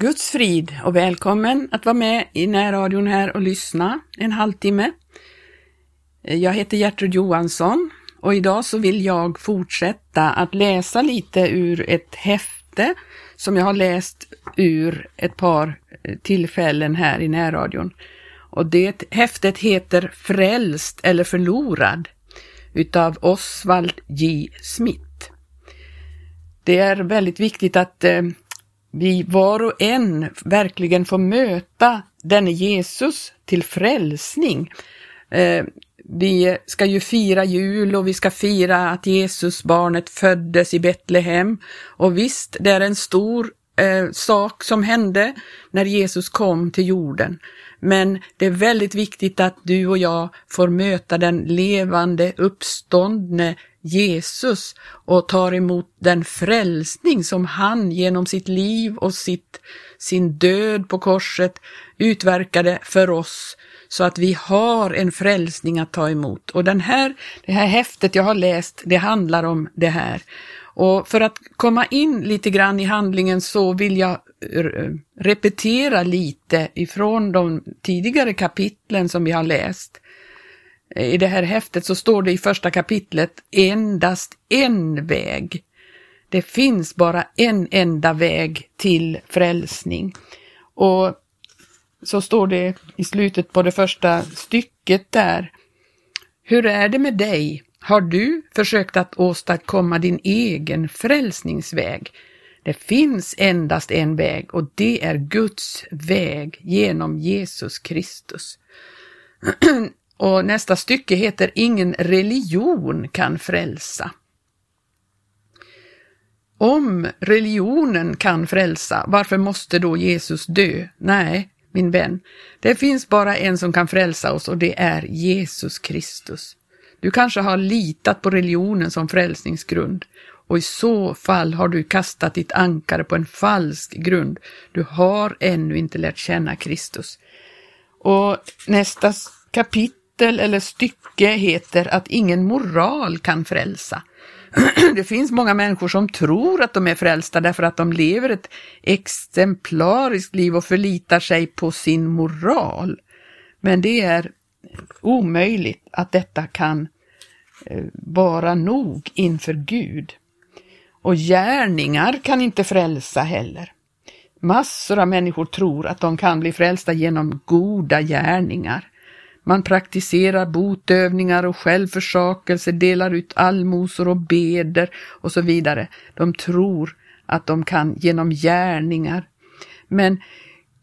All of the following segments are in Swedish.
Guds frid och välkommen att vara med i närradion här och lyssna en halvtimme. Jag heter Gertrud Johansson och idag så vill jag fortsätta att läsa lite ur ett häfte som jag har läst ur ett par eh, tillfällen här i närradion. Och det häftet heter Frälst eller förlorad utav Oswald J. Smith. Det är väldigt viktigt att eh, vi var och en verkligen får möta denne Jesus till frälsning. Eh, vi ska ju fira jul och vi ska fira att Jesus barnet föddes i Betlehem. Och visst, det är en stor eh, sak som hände när Jesus kom till jorden. Men det är väldigt viktigt att du och jag får möta den levande, uppståndne Jesus och tar emot den frälsning som han genom sitt liv och sitt, sin död på korset utverkade för oss så att vi har en frälsning att ta emot. Och den här, det här häftet jag har läst, det handlar om det här. Och för att komma in lite grann i handlingen så vill jag eh, repetera lite ifrån de tidigare kapitlen som vi har läst. Eh, I det här häftet så står det i första kapitlet endast en väg. Det finns bara en enda väg till frälsning. Och så står det i slutet på det första stycket där. Hur är det med dig? Har du försökt att åstadkomma din egen frälsningsväg? Det finns endast en väg och det är Guds väg genom Jesus Kristus. och nästa stycke heter Ingen religion kan frälsa. Om religionen kan frälsa, varför måste då Jesus dö? Nej, min vän, det finns bara en som kan frälsa oss och det är Jesus Kristus. Du kanske har litat på religionen som frälsningsgrund och i så fall har du kastat ditt ankare på en falsk grund. Du har ännu inte lärt känna Kristus. Och nästa kapitel eller stycke heter att ingen moral kan frälsa. Det finns många människor som tror att de är frälsta därför att de lever ett exemplariskt liv och förlitar sig på sin moral. Men det är omöjligt att detta kan eh, vara nog inför Gud. Och gärningar kan inte frälsa heller. Massor av människor tror att de kan bli frälsta genom goda gärningar. Man praktiserar botövningar och självförsakelse, delar ut allmosor och beder och så vidare. De tror att de kan genom gärningar. Men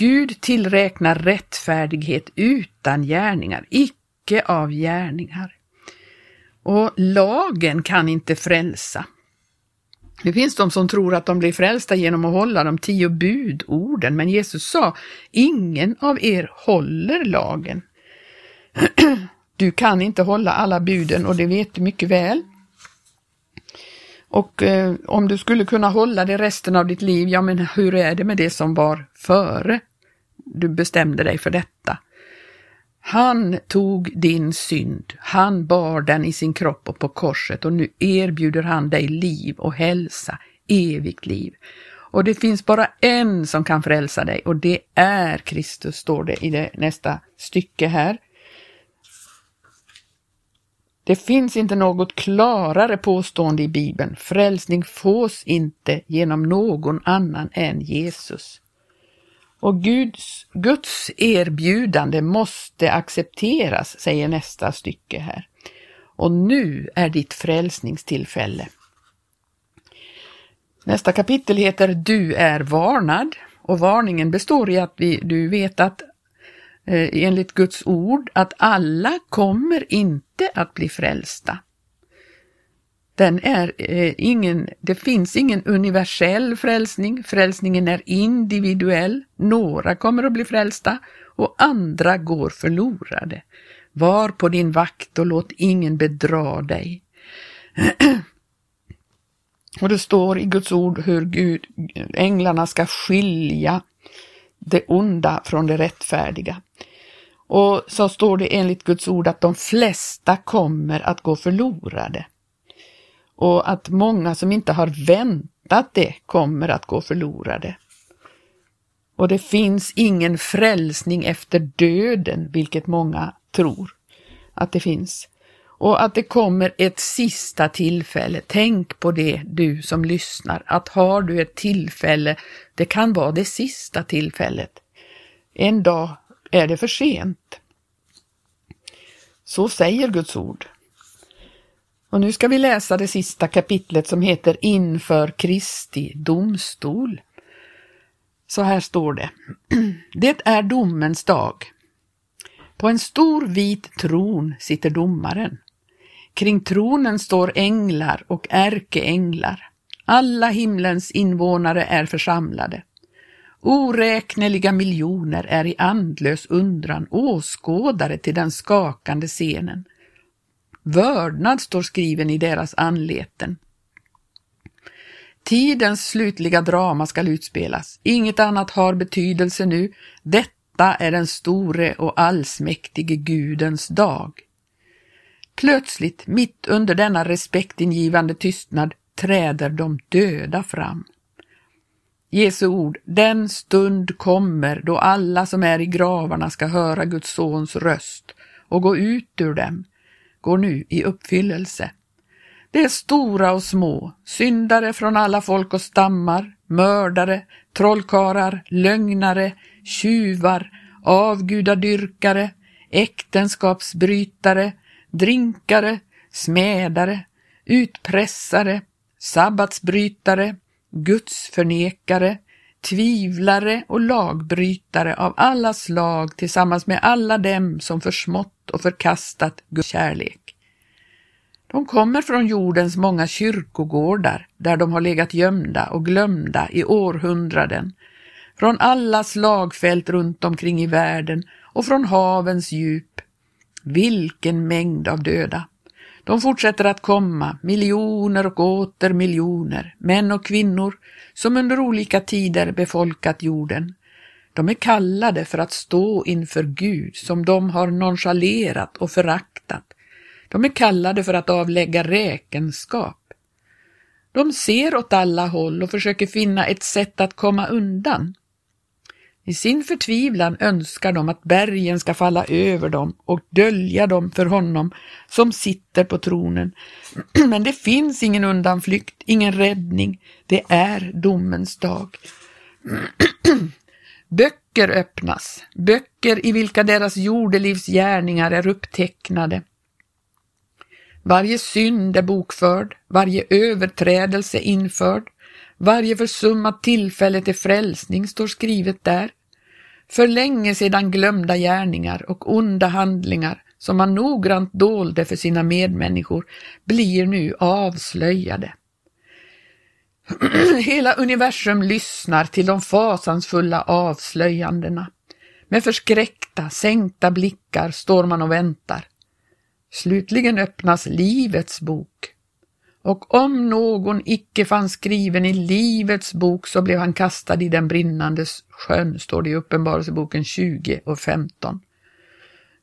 Gud tillräknar rättfärdighet utan gärningar, icke av gärningar. Och lagen kan inte frälsa. Det finns de som tror att de blir frälsta genom att hålla de tio budorden, men Jesus sa, ingen av er håller lagen. Du kan inte hålla alla buden och det vet du mycket väl. Och eh, om du skulle kunna hålla det resten av ditt liv, ja men hur är det med det som var före du bestämde dig för detta? Han tog din synd, han bar den i sin kropp och på korset och nu erbjuder han dig liv och hälsa, evigt liv. Och det finns bara en som kan frälsa dig och det är Kristus, står det i det nästa stycke här. Det finns inte något klarare påstående i Bibeln. Frälsning fås inte genom någon annan än Jesus. Och Guds, Guds erbjudande måste accepteras, säger nästa stycke här. Och nu är ditt frälsningstillfälle. Nästa kapitel heter Du är varnad och varningen består i att vi, du vet att eh, enligt Guds ord att alla kommer inte att bli frälsta. Den är eh, ingen, det finns ingen universell frälsning, frälsningen är individuell. Några kommer att bli frälsta och andra går förlorade. Var på din vakt och låt ingen bedra dig. och det står i Guds ord hur Gud, änglarna ska skilja det onda från det rättfärdiga. Och så står det enligt Guds ord att de flesta kommer att gå förlorade och att många som inte har väntat det kommer att gå förlorade. och det finns ingen frälsning efter döden, vilket många tror att det finns. Och att det kommer ett sista tillfälle. Tänk på det du som lyssnar, att har du ett tillfälle, det kan vara det sista tillfället. En dag är det för sent. Så säger Guds ord. Och nu ska vi läsa det sista kapitlet som heter Inför Kristi domstol. Så här står det. Det är domens dag. På en stor vit tron sitter domaren. Kring tronen står änglar och ärkeänglar. Alla himlens invånare är församlade. Oräkneliga miljoner är i andlös undran åskådare till den skakande scenen. Vördnad står skriven i deras anleten. Tidens slutliga drama skall utspelas. Inget annat har betydelse nu. Detta är den store och allsmäktige Gudens dag. Plötsligt, mitt under denna respektingivande tystnad, träder de döda fram. Jesu ord, den stund kommer då alla som är i gravarna ska höra Guds sons röst och gå ut ur dem, går nu i uppfyllelse. Det är stora och små, syndare från alla folk och stammar, mördare, trollkarlar, lögnare, tjuvar, avgudadyrkare, äktenskapsbrytare, drinkare, smädare, utpressare, sabbatsbrytare, gudsförnekare, tvivlare och lagbrytare av alla slag tillsammans med alla dem som försmått och förkastat Guds kärlek. De kommer från jordens många kyrkogårdar där de har legat gömda och glömda i århundraden, från alla slagfält runt omkring i världen och från havens djup. Vilken mängd av döda! De fortsätter att komma, miljoner och åter miljoner, män och kvinnor, som under olika tider befolkat jorden. De är kallade för att stå inför Gud som de har nonchalerat och föraktat. De är kallade för att avlägga räkenskap. De ser åt alla håll och försöker finna ett sätt att komma undan. I sin förtvivlan önskar de att bergen ska falla över dem och dölja dem för honom som sitter på tronen. Men det finns ingen undanflykt, ingen räddning. Det är domens dag. Böcker öppnas, böcker i vilka deras jordelivsgärningar är upptecknade. Varje synd är bokförd, varje överträdelse införd, varje försummat tillfälle till frälsning står skrivet där. För länge sedan glömda gärningar och onda handlingar som man noggrant dolde för sina medmänniskor blir nu avslöjade. Hela universum lyssnar till de fasansfulla avslöjandena. Med förskräckta, sänkta blickar står man och väntar. Slutligen öppnas Livets bok. Och om någon icke fanns skriven i Livets bok så blev han kastad i den brinnande sjön, står det i Uppenbarelseboken 20 och 15.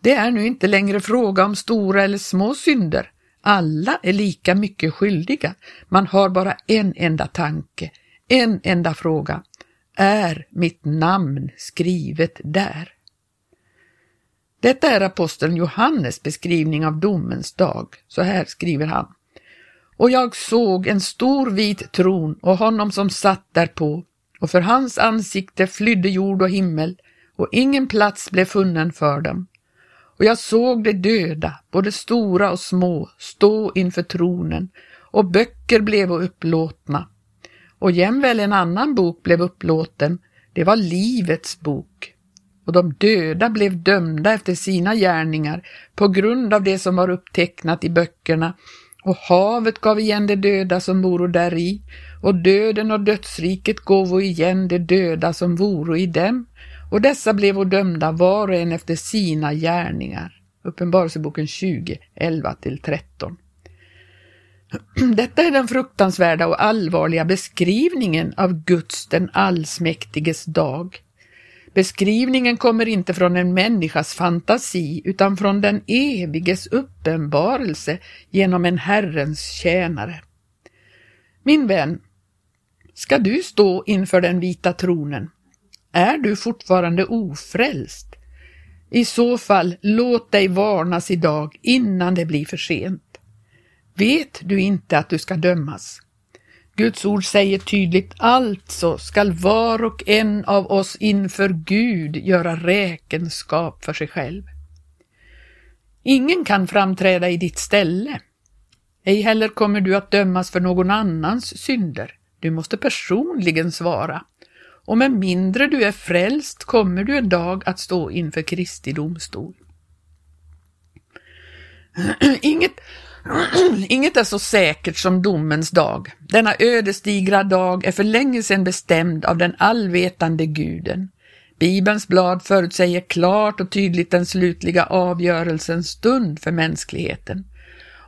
Det är nu inte längre fråga om stora eller små synder. Alla är lika mycket skyldiga. Man har bara en enda tanke, en enda fråga. Är mitt namn skrivet där? Detta är aposteln Johannes beskrivning av domens dag. Så här skriver han. Och jag såg en stor vit tron och honom som satt därpå, och för hans ansikte flydde jord och himmel, och ingen plats blev funnen för dem. Och jag såg de döda, både stora och små, stå inför tronen, och böcker blev upplåtna. Och jämväl en annan bok blev upplåten, det var Livets bok och de döda blev dömda efter sina gärningar på grund av det som var upptecknat i böckerna och havet gav igen de döda som voro däri och döden och dödsriket gåvo igen de döda som voro i dem och dessa blev dömda var och en efter sina gärningar. Uppenbarelseboken 20, 11-13. Detta är den fruktansvärda och allvarliga beskrivningen av Guds den allsmäktiges dag. Beskrivningen kommer inte från en människas fantasi utan från den eviges uppenbarelse genom en Herrens tjänare. Min vän, ska du stå inför den vita tronen? är du fortfarande ofrälst? I så fall, låt dig varnas idag innan det blir för sent. Vet du inte att du ska dömas? Guds ord säger tydligt, alltså skall var och en av oss inför Gud göra räkenskap för sig själv. Ingen kan framträda i ditt ställe. Ej heller kommer du att dömas för någon annans synder. Du måste personligen svara. Och med mindre du är frälst kommer du en dag att stå inför Kristi domstol. Inget, inget är så säkert som domens dag. Denna ödesdigra dag är för länge sedan bestämd av den allvetande guden. Bibelns blad förutsäger klart och tydligt den slutliga avgörelsens stund för mänskligheten.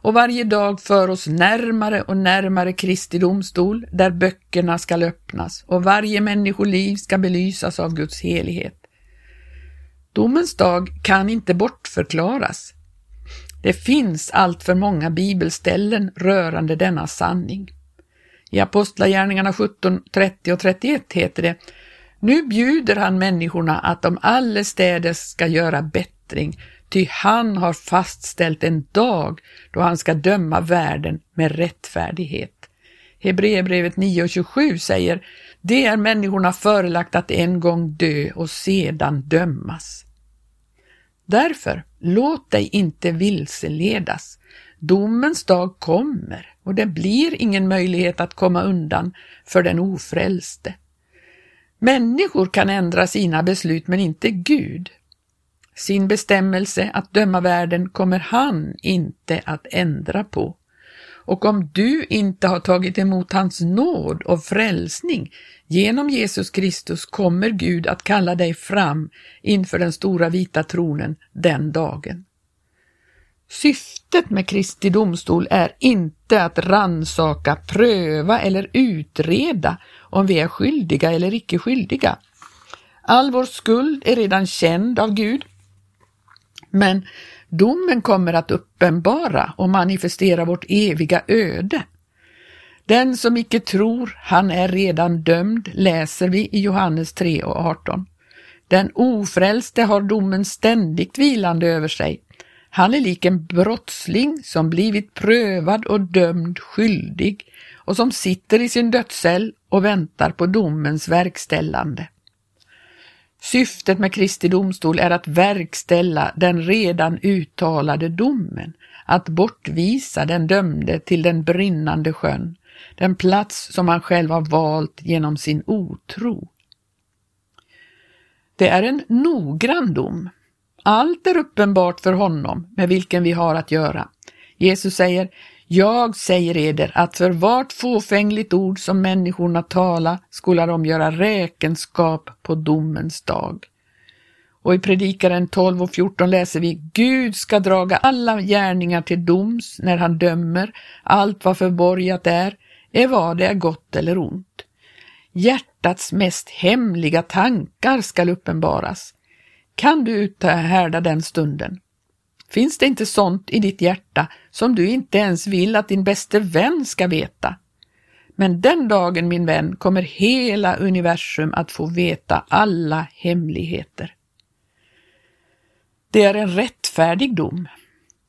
Och varje dag för oss närmare och närmare Kristi domstol, där böckerna skall öppnas och varje människoliv ska belysas av Guds helighet. Domens dag kan inte bortförklaras. Det finns allt för många bibelställen rörande denna sanning. I Apostlagärningarna 17, 30 och 31 heter det nu bjuder han människorna att de allestädes ska göra bättring, ty han har fastställt en dag då han ska döma världen med rättfärdighet. Hebreerbrevet 9.27 säger, det är människorna förelagt att en gång dö och sedan dömas. Därför, låt dig inte vilseledas. Domens dag kommer och det blir ingen möjlighet att komma undan för den ofrälste. Människor kan ändra sina beslut men inte Gud. Sin bestämmelse att döma världen kommer han inte att ändra på. Och om du inte har tagit emot hans nåd och frälsning genom Jesus Kristus kommer Gud att kalla dig fram inför den stora vita tronen den dagen. Syftet med Kristi domstol är inte att ransaka, pröva eller utreda om vi är skyldiga eller icke skyldiga. All vår skuld är redan känd av Gud. Men domen kommer att uppenbara och manifestera vårt eviga öde. Den som icke tror, han är redan dömd, läser vi i Johannes 3 och 18. Den ofrälste har domen ständigt vilande över sig. Han är lik en brottsling som blivit prövad och dömd skyldig och som sitter i sin dödscell och väntar på domens verkställande. Syftet med Kristi domstol är att verkställa den redan uttalade domen, att bortvisa den dömde till den brinnande sjön, den plats som han själv har valt genom sin otro. Det är en noggrann dom. Allt är uppenbart för honom med vilken vi har att göra. Jesus säger, jag säger eder att för vart fåfängligt ord som människorna tala skola de göra räkenskap på domens dag. Och i Predikaren 12 och 14 läser vi Gud ska draga alla gärningar till doms när han dömer, allt vad förborgat är, är vad det är gott eller ont. Hjärtats mest hemliga tankar skall uppenbaras. Kan du uthärda den stunden? Finns det inte sånt i ditt hjärta som du inte ens vill att din bäste vän ska veta? Men den dagen, min vän, kommer hela universum att få veta alla hemligheter. Det är en rättfärdig dom.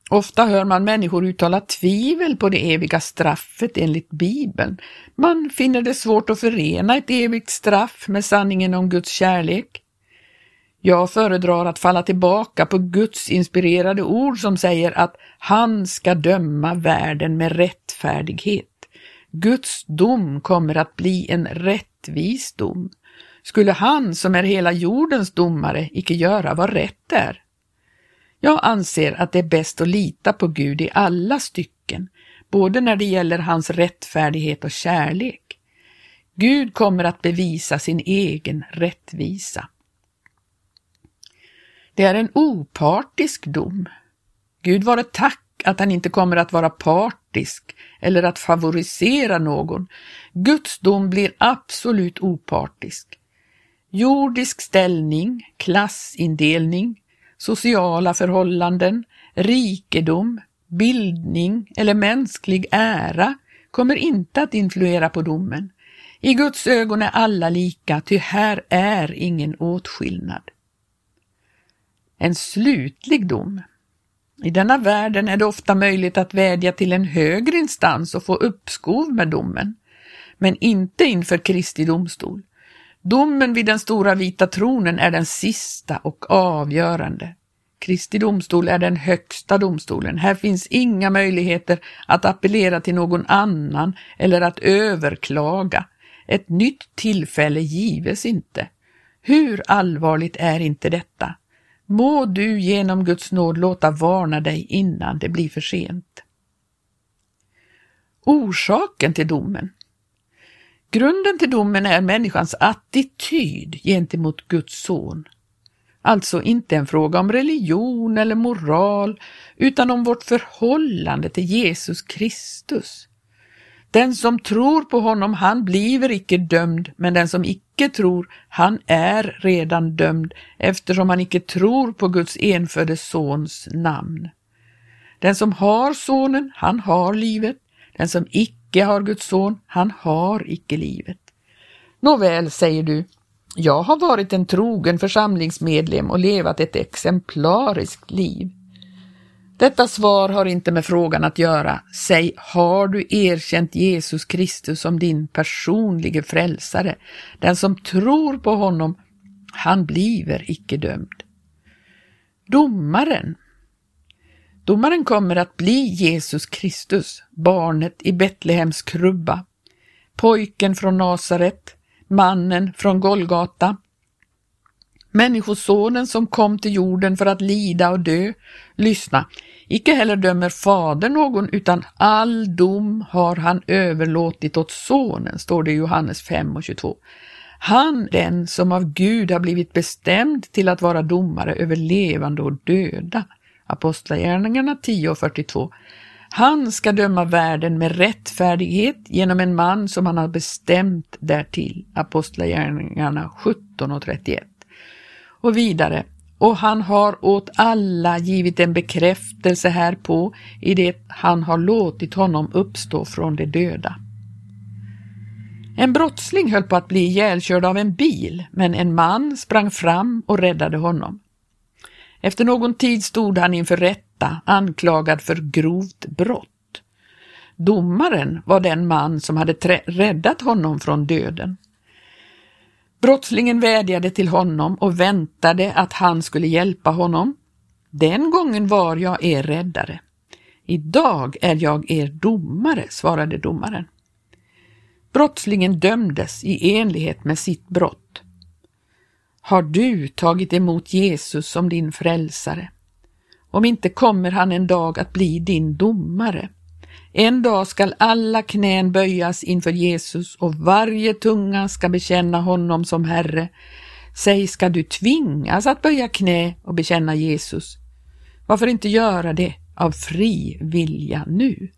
Ofta hör man människor uttala tvivel på det eviga straffet enligt Bibeln. Man finner det svårt att förena ett evigt straff med sanningen om Guds kärlek. Jag föredrar att falla tillbaka på Guds inspirerade ord som säger att han ska döma världen med rättfärdighet. Guds dom kommer att bli en rättvis dom. Skulle han som är hela jordens domare icke göra vad rätt är? Jag anser att det är bäst att lita på Gud i alla stycken, både när det gäller hans rättfärdighet och kärlek. Gud kommer att bevisa sin egen rättvisa. Det är en opartisk dom. Gud vare tack att han inte kommer att vara partisk eller att favorisera någon. Guds dom blir absolut opartisk. Jordisk ställning, klassindelning, sociala förhållanden, rikedom, bildning eller mänsklig ära kommer inte att influera på domen. I Guds ögon är alla lika, ty här är ingen åtskillnad. En slutlig dom. I denna världen är det ofta möjligt att vädja till en högre instans och få uppskov med domen, men inte inför Kristi domstol. Domen vid den stora vita tronen är den sista och avgörande. Kristi domstol är den högsta domstolen. Här finns inga möjligheter att appellera till någon annan eller att överklaga. Ett nytt tillfälle gives inte. Hur allvarligt är inte detta? Må du genom Guds nåd låta varna dig innan det blir för sent. Orsaken till domen Grunden till domen är människans attityd gentemot Guds son. Alltså inte en fråga om religion eller moral, utan om vårt förhållande till Jesus Kristus. Den som tror på honom, han bliver icke dömd, men den som icke tror, han är redan dömd, eftersom han icke tror på Guds enfödde sons namn. Den som har sonen, han har livet. Den som icke har Guds son, han har icke livet. Nåväl, säger du, jag har varit en trogen församlingsmedlem och levat ett exemplariskt liv. Detta svar har inte med frågan att göra. Säg, har du erkänt Jesus Kristus som din personlige frälsare? Den som tror på honom, han bliver icke dömd. Domaren. Domaren kommer att bli Jesus Kristus, barnet i Betlehems krubba, pojken från Nasaret, mannen från Golgata, Människosonen som kom till jorden för att lida och dö. Lyssna, icke heller dömer Fader någon, utan all dom har han överlåtit åt Sonen, står det i Johannes 5 och 22. Han, den som av Gud har blivit bestämd till att vara domare över levande och döda. Apostlagärningarna 10 och 42. Han ska döma världen med rättfärdighet genom en man som han har bestämt därtill. Apostlagärningarna 17 och 31. Och vidare, och han har åt alla givit en bekräftelse härpå i det han har låtit honom uppstå från de döda. En brottsling höll på att bli ihjälkörd av en bil, men en man sprang fram och räddade honom. Efter någon tid stod han inför rätta anklagad för grovt brott. Domaren var den man som hade räddat honom från döden. Brottslingen vädjade till honom och väntade att han skulle hjälpa honom. Den gången var jag er räddare. Idag är jag er domare, svarade domaren. Brottslingen dömdes i enlighet med sitt brott. Har du tagit emot Jesus som din frälsare? Om inte kommer han en dag att bli din domare. En dag skall alla knän böjas inför Jesus och varje tunga ska bekänna honom som Herre. Säg, ska du tvingas att böja knä och bekänna Jesus? Varför inte göra det av fri vilja nu?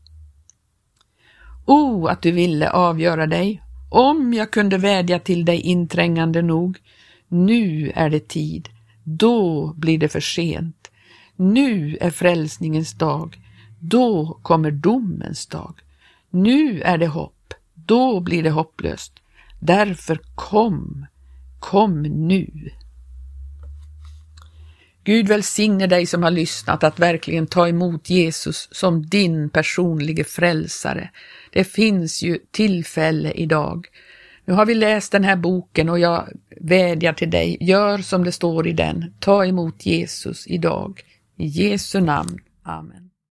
O, oh, att du ville avgöra dig, om jag kunde vädja till dig inträngande nog. Nu är det tid, då blir det för sent. Nu är frälsningens dag. Då kommer domens dag. Nu är det hopp, då blir det hopplöst. Därför kom, kom nu. Gud välsigne dig som har lyssnat att verkligen ta emot Jesus som din personlige frälsare. Det finns ju tillfälle idag. Nu har vi läst den här boken och jag vädjar till dig, gör som det står i den. Ta emot Jesus idag. I Jesu namn. Amen.